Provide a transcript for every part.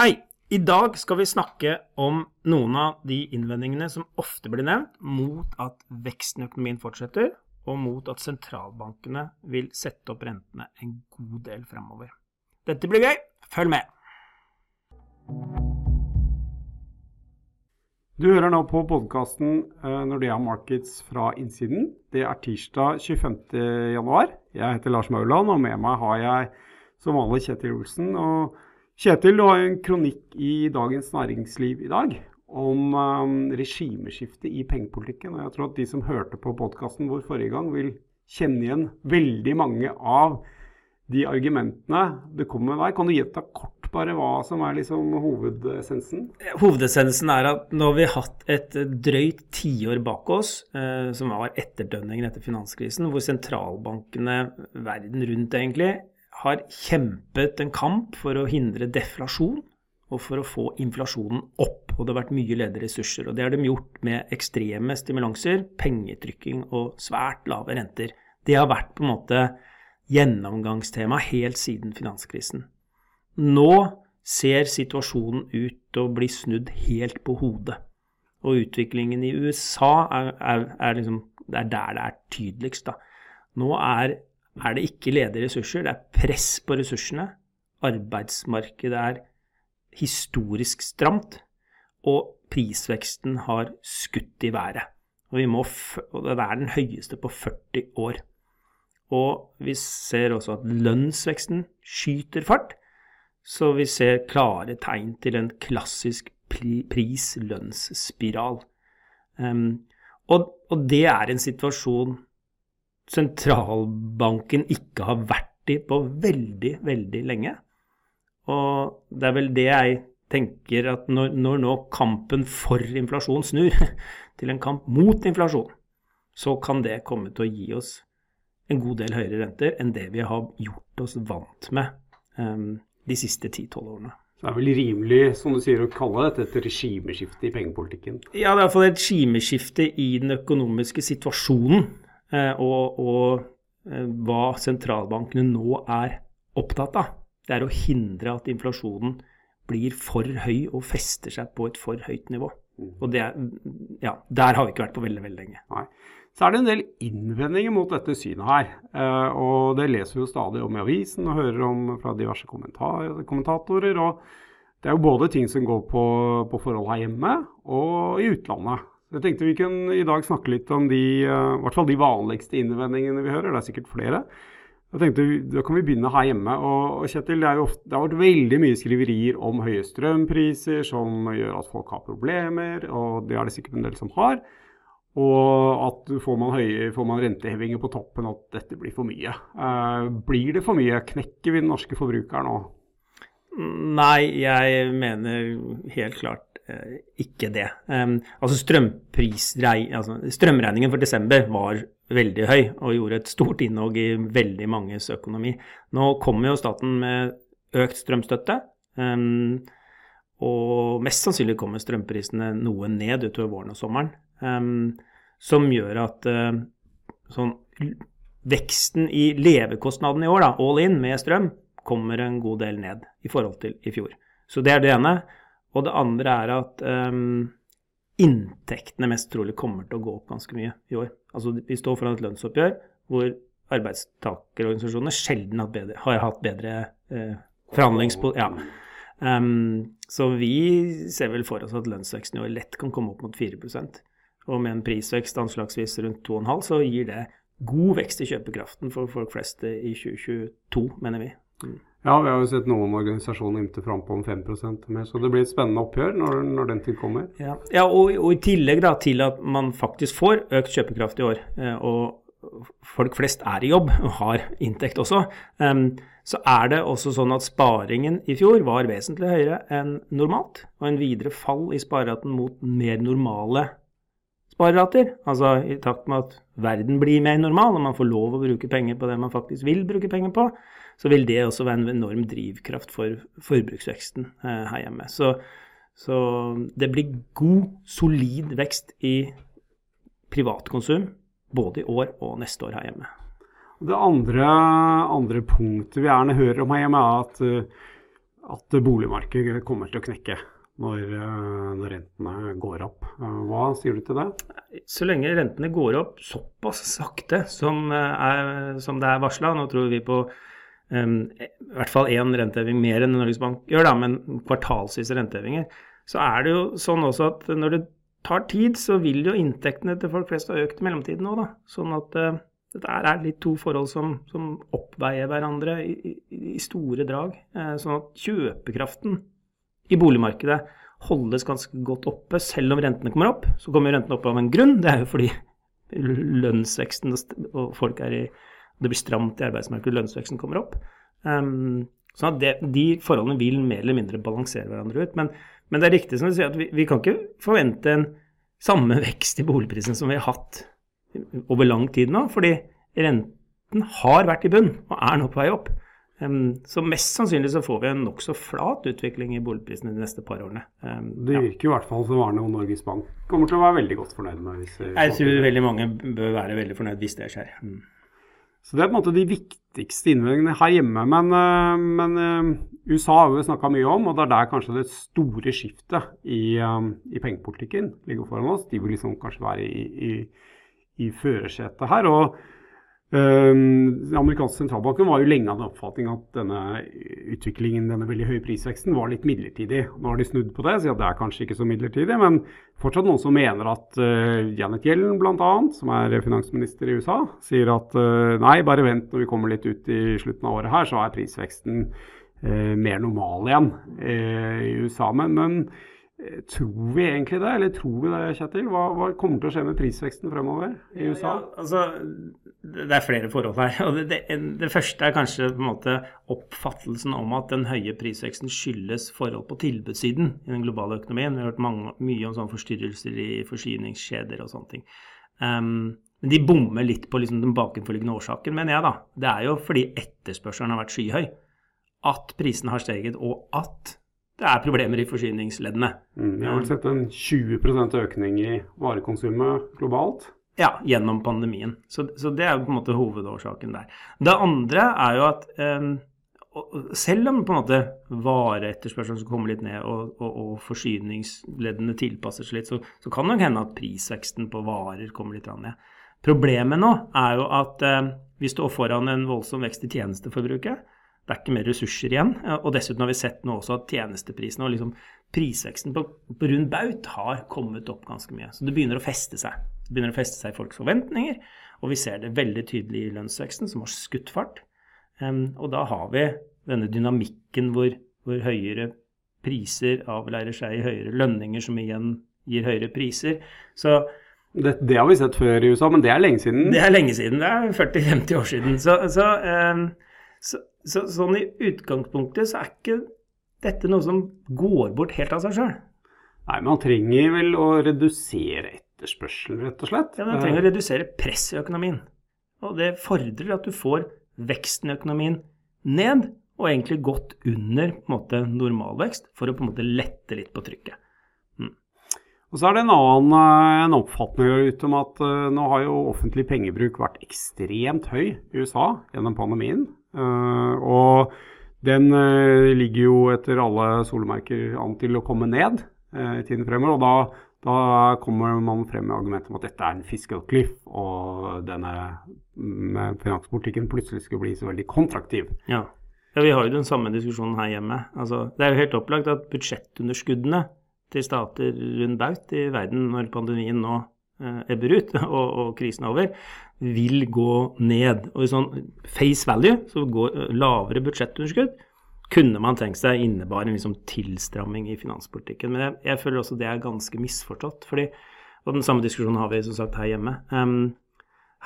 Hei! I dag skal vi snakke om noen av de innvendingene som ofte blir nevnt mot at veksten i økonomien fortsetter, og mot at sentralbankene vil sette opp rentene en god del fremover. Dette blir gøy. Følg med! Du hører nå på podkasten Nordea Markets fra innsiden. Det er tirsdag 25.1. Jeg heter Lars Mauland, og med meg har jeg som vanlig Kjetil Olsen. og Kjetil, du har en kronikk i Dagens Næringsliv i dag om um, regimeskifte i pengepolitikken. Og jeg tror at de som hørte på podkasten vår forrige gang, vil kjenne igjen veldig mange av de argumentene du kommer med der. Kan du gjenta kort bare hva som er liksom hovedessensen? Hovedessensen er at nå har vi hatt et drøyt tiår bak oss, eh, som var etterdønningen etter finanskrisen, hvor sentralbankene verden rundt egentlig har kjempet en kamp for å hindre deflasjon og for å få inflasjonen opp. Og det har vært mye ledige ressurser. Og det har de gjort med ekstreme stimulanser, pengetrykking og svært lave renter. Det har vært på en måte gjennomgangstema helt siden finanskrisen. Nå ser situasjonen ut til å bli snudd helt på hodet. Og utviklingen i USA er, er, er, liksom, er der det er tydeligst. Da. Nå er er det ikke ledige ressurser, det er press på ressursene. Arbeidsmarkedet er historisk stramt, og prisveksten har skutt i været. Og, må, og det er den høyeste på 40 år. Og vi ser også at lønnsveksten skyter fart, så vi ser klare tegn til en klassisk pris-lønnsspiral. Um, og, og det er en situasjon sentralbanken ikke har vært i på veldig, veldig lenge. Og det er vel det jeg tenker at når, når nå kampen for inflasjon snur til en kamp mot inflasjon, så kan det komme til å gi oss en god del høyere renter enn det vi har gjort oss vant med um, de siste 10-12 årene. Så det er vel rimelig som du sier, å kalle dette et regimeskifte i pengepolitikken? Ja, det er iallfall et regimeskifte i den økonomiske situasjonen. Eh, og, og eh, hva sentralbankene nå er opptatt av, det er å hindre at inflasjonen blir for høy og fester seg på et for høyt nivå. Mm. Og det, ja, der har vi ikke vært på veldig, veldig lenge. Nei. Så er det en del innvendinger mot dette synet her. Eh, og det leser vi jo stadig om i avisen og hører om fra diverse kommentatorer. og det er jo både ting som går på, på forhold her hjemme og i utlandet. Jeg tenkte vi kunne i dag snakke litt om de, uh, hvert fall de vanligste innvendingene vi hører. Det er sikkert flere. Jeg tenkte, Da kan vi begynne her hjemme. Og, og Kjetil, det, ofte, det, har vært veldig mye skriverier om høye strømpriser som gjør at folk har problemer, og det er det sikkert en del som har. Og at får man, høye, får man rentehevinger på toppen, at dette blir for mye. Uh, blir det for mye? Knekker vi den norske forbrukeren nå? Nei, jeg mener helt klart Eh, ikke det. altså, altså Strømregningen for desember var veldig høy og gjorde et stort innhogg i veldig manges økonomi. Nå kommer jo staten med økt strømstøtte. Um, og mest sannsynlig kommer strømprisene noe ned utover våren og sommeren. Um, som gjør at uh, sånn, veksten i levekostnadene i år, da, all in med strøm, kommer en god del ned i forhold til i fjor. Så det er det ene. Og det andre er at um, inntektene mest trolig kommer til å gå opp ganske mye i år. Altså Vi står foran et lønnsoppgjør hvor arbeidstakerorganisasjonene sjelden har, bedre, har hatt bedre eh, forhandlingspol... Ja. Um, så vi ser vel for oss at lønnsveksten i år lett kan komme opp mot 4% Og med en prisvekst anslagsvis rundt 2,5 så gir det god vekst i kjøpekraften for folk flest i 2022, mener vi. Mm. Ja, vi har jo sett noen organisasjoner ymte frampå om 5% mer, så det blir et spennende oppgjør når, når den tid kommer. Ja, ja og, og, i tillegg da, til at man faktisk får økt kjøpekraft i år, eh, og folk flest er i jobb og har inntekt også, så er det også sånn at sparingen i fjor var vesentlig høyere enn normalt, og en videre fall i spareraten mot mer normale sparerater. Altså i takt med at verden blir mer normal, og man får lov å bruke penger på det man faktisk vil bruke penger på så vil det også være en enorm drivkraft for forbruksveksten eh, her hjemme. Så, så, det blir god, solid vekst i privatkonsum både i år og neste år her hjemme. Det andre, andre punktet vi gjerne hører om her hjemme, er at, at boligmarkedet kommer til å knekke når, når rentene går opp. Hva sier du til det? Så lenge rentene går opp såpass sakte som, er, som det er varsla, nå tror vi på i hvert fall én renteheving mer enn Norges Bank gjør, da, men kvartalsvise rentehevinger, så er det jo sånn også at når det tar tid, så vil jo inntektene til folk flest ha økt i mellomtiden òg, da. Sånn at uh, dette er litt to forhold som, som oppveier hverandre i, i, i store drag. Uh, sånn at kjøpekraften i boligmarkedet holdes ganske godt oppe, selv om rentene kommer opp. Så kommer rentene opp av en grunn. Det er jo fordi lønnsveksten og folk er i Det blir stramt i arbeidsmarkedet, lønnsveksten kommer opp. Um, sånn at det, de forholdene vil mer eller mindre balansere hverandre ut. Men, men det er riktig som du sier, at vi, vi, kan ikke forvente en samme vekst i boligprisen som vi har hatt over lang tid nå. Fordi renten har vært i bunn og er nå på vei opp. Så mest sannsynlig så får vi en nokså flat utvikling i boligprisene de neste par årene. Det virker ja. i hvert fall som Arne og Norges Bank kommer til å være veldig godt fornøyd med. Jeg tror veldig mange bør være veldig fornøyd hvis det skjer. Mm. Så Det er på en måte de viktigste innvendingene her hjemme. Men, eh, men eh, USA har vi snakka mye om, og det er der kanskje det store skiftet i, eh, i pengepolitikken ligger foran oss. De vil liksom kanskje være i, i, i førersetet her. og den ehm, amerikanske sentralbanken var jo lenge av den oppfatning at denne utviklingen, denne veldig høye prisveksten, var litt midlertidig. Nå har de snudd på det, sier at det er kanskje ikke så midlertidig. Men fortsatt noen som mener at uh, Janet Yellen bl.a., som er finansminister i USA, sier at uh, nei, bare vent når vi kommer litt ut i slutten av året her, så er prisveksten uh, mer normal igjen i USA. Men, men Tror vi egentlig det, eller tror vi det, Kjetil? Hva, hva, kommer til å skje med prisveksten fremover i USA? Ja, altså, det er flere forhold her. og det, det, det, første er kanskje på en måte oppfattelsen om at den høye prisveksten skyldes forhold på tilbudssiden i den globale økonomien. Vi har hørt mange, mye om sånne forstyrrelser i forsyningskjeder og sånne ting. Um, men de bommer litt på liksom den bakenforliggende årsaken, mener jeg. da. Det er jo fordi etterspørselen har vært skyhøy at prisene har steget, og at det er problemer i forsyningsleddene. Mm, vi har vel sett en 20% økning i varekonsumet globalt. Ja, gjennom pandemien. Så, så, det er på en måte hovedårsaken der. Det andre er jo at um, selv om på en måte vareetterspørselen skal komme litt ned og, og, og forsyningsleddene tilpasser seg litt, så, så, kan det nok hende at prisveksten på varer kommer litt ned. Problemet nå er jo at eh, vi står foran en voldsom vekst i tjenesteforbruket det er ikke mer ressurser igjen. Og dessuten har vi sett nå også at tjenesteprisene og liksom prisveksten på, på rund baut har kommet opp ganske mye. Så det begynner å feste seg. Det begynner å feste seg i folks forventninger. Og vi ser det veldig tydelig i lønnsveksten, som har skutt fart. Um, og da har vi denne dynamikken hvor, hvor høyere priser avleirer seg i høyere lønninger, som igjen gir høyere priser. Så det, det, har vi sett før i USA, men det er lenge siden? Det er lenge siden. Det er 40-50 år siden. Så, så, um, så så, sånn i utgangspunktet så er ikke dette noe som går bort helt av seg sjøl. Nei, man trenger vel å redusere etterspørselen, rett og slett. Ja, man trenger å redusere press i økonomien. Og det fordrer at du får veksten i økonomien ned, og egentlig godt under måte, normalvekst, for å på en måte lette litt på trykket. Mm. Og så er det en annen en oppfatning ute om at uh, nå har jo offentlig pengebruk vært ekstremt høy i USA gjennom pandemien. Eh, og den eh, ligger jo etter alle solmerker an til å komme ned eh, i tiden fremover. og da da kommer man frem med argumentet om at dette er en fiscal cliff, og denne finanspolitikken plutselig skulle bli så veldig kontraktiv. Ja. ja, vi har jo den samme diskusjonen her hjemme. Altså, det er jo helt opplagt at budsjettunderskuddene til stater rundt baut i verden når pandemien nå ebber ut og, og, krisen er over, vil gå ned. Og i sånn face value, så går eh, lavere budsjettunderskudd, kunne man tenkt seg innebar en liksom tilstramming i finanspolitikken. Men jeg, jeg, føler også det er ganske misforstått. fordi, Og den samme diskusjonen har vi som sagt her hjemme. Um,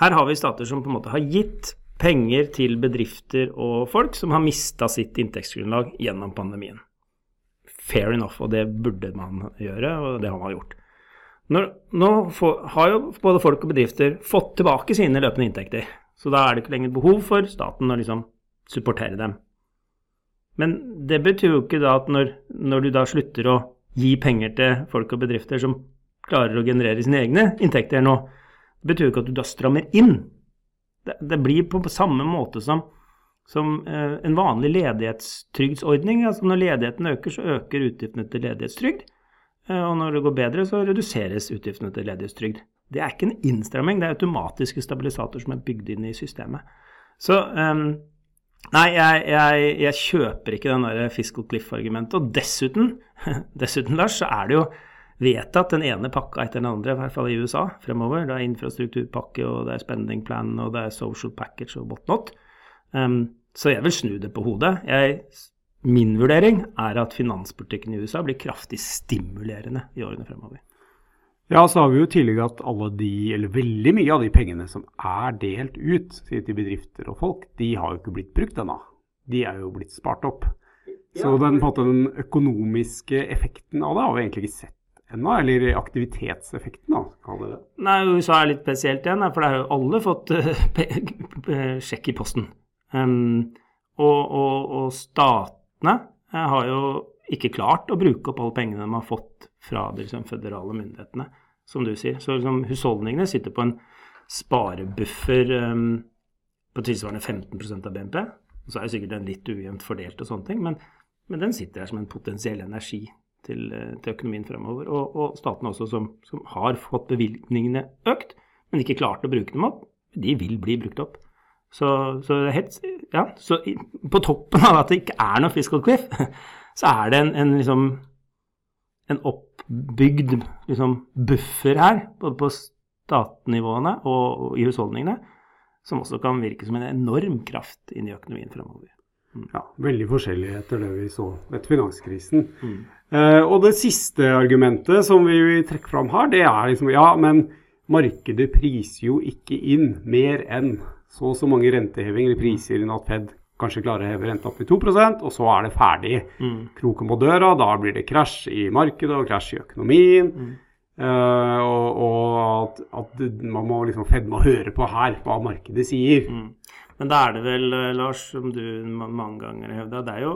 her har vi stater som på en måte har gitt penger til bedrifter og folk som har mista sitt inntektsgrunnlag gjennom pandemien. Fair enough, og det burde man gjøre, og det har man gjort. Når, nå får, har jo både folk og bedrifter fått tilbake sine løpende inntekter. Så da er det ikke lenger behov for staten å liksom supportere dem. Men det betyr jo ikke da at når, når, du da slutter å gi penger til folk og bedrifter som klarer å generere sine egne inntekter nå, det betyr jo ikke at du da strammer inn. Det, det blir på, på samme måte som som eh, en vanlig ledighetstrygdsordning. Altså når ledigheten øker, så øker utgiftene til ledighetstrygd. Eh, og når det går bedre, så reduseres utgiftene til ledighetstrygd. Det er ikke en innstramming, det er automatiske stabilisatorer som er bygd inn i systemet. Så um, nei, jeg, jeg, jeg, kjøper ikke den der fiscal cliff-argumentet. Og dessuten, dessuten, Lars, så er det jo vedtatt den ene pakka etter den andre, i hvert fall i USA fremover. Det er infrastrukturpakke, og det er spending plan, og det er social package og whatnot. Um, så jeg vil snu det på hodet. Jeg Min vurdering er at finanspolitikken i USA blir kraftig stimulerende i årene fremover. Ja, så har vi jo tidligere at alle de, eller veldig mye av de pengene som er delt ut til bedrifter og folk, de har jo ikke blitt brukt ennå. De er jo blitt spart opp. Så den, den, økonomiske effekten av det har vi egentlig ikke sett ennå. Eller aktivitetseffekten, da, kaller det. Nei, USA er litt spesielt igjen, for der har jo alle fått uh, sjekk i posten. Um, og, og, og stat Statene eh, har jo ikke klart å bruke opp alle pengene de har fått fra de liksom, føderale myndighetene, som du sier. Så liksom, husholdningene sitter på en sparebuffer um, på tilsvarende 15 av BNP. Så er det sikkert den litt ujevnt fordelt og sånne ting, men, men den sitter der som en potensiell energi til, eh, til økonomien fremover. Og, og statene også, som, som, har fått bevilgningene økt, men ikke klart å bruke dem opp, de vil bli brukt opp. Så, så, helt, ja, så på toppen av at det ikke er noe fiscal cliff, så er det en, en, liksom, en oppbygd liksom, buffer her, både på statnivåene og, og, i husholdningene, som også kan virke som en enorm kraft inn i økonomien fremover. Mm. Ja, veldig forskjellig etter det vi så etter finanskrisen. Mm. Eh, og det siste argumentet som vi vil trekke fram her, det er liksom ja, men markedet priser jo ikke inn mer enn så og så mange rentehevinger priser inn at Fed kanskje klarer å heve renta opp til 2% og så er det ferdig. Mm. Kroken på døra, da blir det krasj i markedet og krasj i økonomien. Mm. Uh, og, og at, at, man må liksom Fed må høre på her hva markedet sier. Mm. Men da er det vel, eh, Lars, som du mange ganger har hevda, det er jo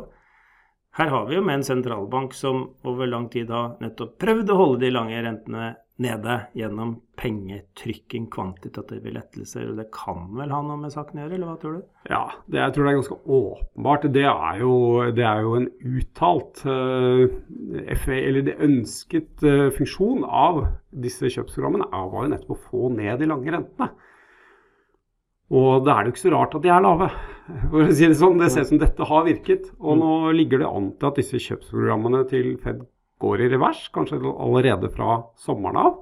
her har vi jo med en sentralbank som over lang tid har nettopp prøvd å holde de lange rentene nede gjennom pengetrykking, kvantitative lettelser. og Det kan vel ha noe med saken å gjøre, eller hva tror du? Ja, det, jeg tror det er ganske åpenbart. Det er jo, det er jo en uttalt uh, eh, FA, eller det ønsket uh, funksjon av disse kjøpsprogrammene var jo nettopp å få ned de lange rentene. Og da er det jo ikke så rart at de er lave. For å si Det sånn, det ser ut som dette har virket. Og nå ligger det an til at disse kjøpsprogrammene til Fed går i revers, kanskje allerede fra sommeren av.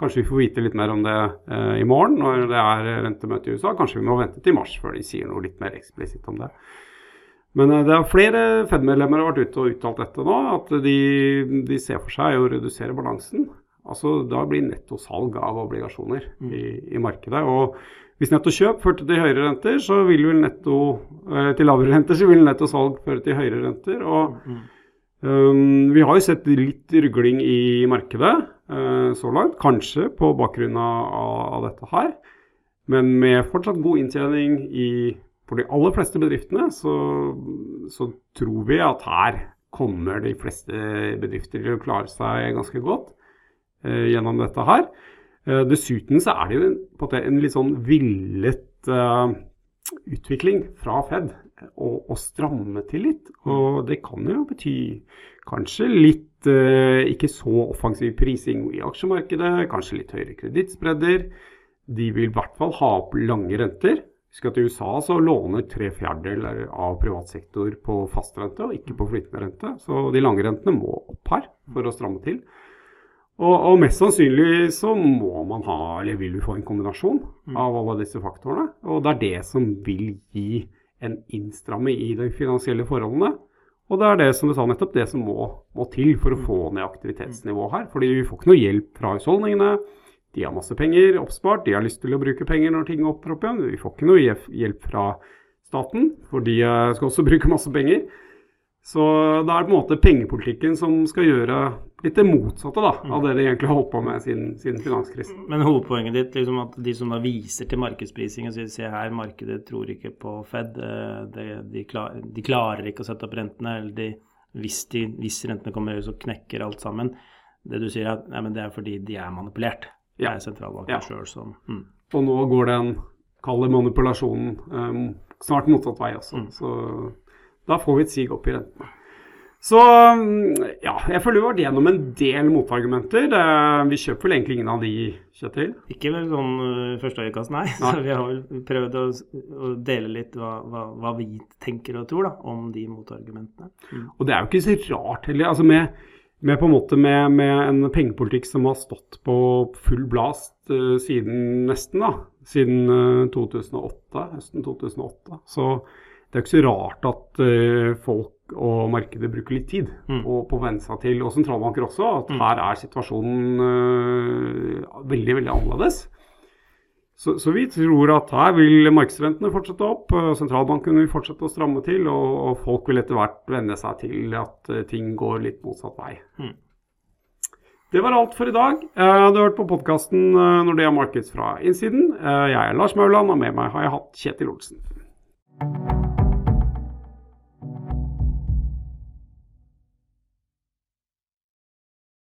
Kanskje vi får vite litt mer om det eh, i morgen når det er rentemøte i USA. Kanskje vi må vente til mars før de sier noe litt mer eksplisitt om det. Men eh, det er flere Fed-medlemmer har vært ute og uttalt dette nå, at de, de, ser for seg å redusere balansen. Altså Da blir netto salg av obligasjoner mm. i, i markedet. og hvis netto kjøp førte til høyere renter, så vil netto eh, til lavere renter, så vil netto salg føre til høyere renter. og mm. um, Vi har jo sett litt rugling i markedet uh, så langt, kanskje på bakgrunn av, dette her. Men med fortsatt god inntjening i, for de aller fleste bedriftene, så, så tror vi at her kommer de fleste bedrifter til å klare seg ganske godt uh, gjennom dette her. Uh, dessuten så er det jo en, en, litt sånn villet utvikling fra Fed å stramme til litt. Og det kan jo bety kanskje litt eh, ikke så offensiv prising i aksjemarkedet, kanskje litt høyere kredittspredder. De vil i hvert fall ha opp lange renter. Husk at i USA så låner tre fjerdedeler av privat sektor på fastrente og ikke på flytende rente. Så de lange rentene må opp her for å stramme til. Og, og, mest sannsynlig så må man ha, eller vil vi få en kombinasjon mm. av alle disse faktorene. Og det er det som vil gi en innstramming i de finansielle forholdene. Og det er det som du sa nettopp, det som må, må til for å mm. få ned aktivitetsnivået her. Fordi vi får ikke noe hjelp fra husholdningene. De har masse penger oppspart, de har lyst til å bruke penger når ting opp igjen. Vi får ikke noe hjelp fra staten, for de eh, skal også bruke masse penger. Så det er på en måte pengepolitikken som skal gjøre litt det motsatte da, av det de egentlig har holdt på med siden, siden finanskrisen. Men hovedpoenget ditt liksom at de som da viser til markedsprising og sier se her, markedet tror ikke på Fed, eh, de, de, klar, de klarer ikke å sette opp rentene, eller de, hvis, hvis, rentene kommer så knekker alt sammen. Det du sier er at nei, det er fordi de er manipulert. Det er sentralbanken ja. sjøl som mm. Og nå går den kalde manipulasjonen um, snart motsatt vei også. Mm. Så da får vi et sig opp i rentene. Så mm, ja, jeg føler vi har vært gjennom en del motargumenter. Vi kjøper vel egentlig ingen av de, Kjetil? Ikke vel sånn uh, første øyekast, nei. Nei. Så vi har vel prøvd å, å dele litt hva, hva, hva vi tenker og tror da, om de motargumentene. Mm. Og det er jo ikke så rart heller. altså med, med på en måte med, med en pengepolitikk som har stått på full blast uh, siden nesten da, siden uh, 2008, høsten 2008. Så det er jo ikke så rart at uh, folk og markedet bruker litt tid Mm. på, på å venne seg til, og sentralbanker også, at Mm. her er situasjonen uh, veldig, veldig annerledes. Så, så vi tror at her vil markedsrentene fortsette opp, uh, sentralbanken vil fortsette å stramme til, og, og folk vil etter hvert venne seg til at uh, ting går litt motsatt vei. Mm. Det var alt for i dag. Eh, Du har hørt på podkasten Nordea Markets fra innsiden. Eh, Jeg er Lars Mauland, og med meg har jeg hatt Kjetil Olsen.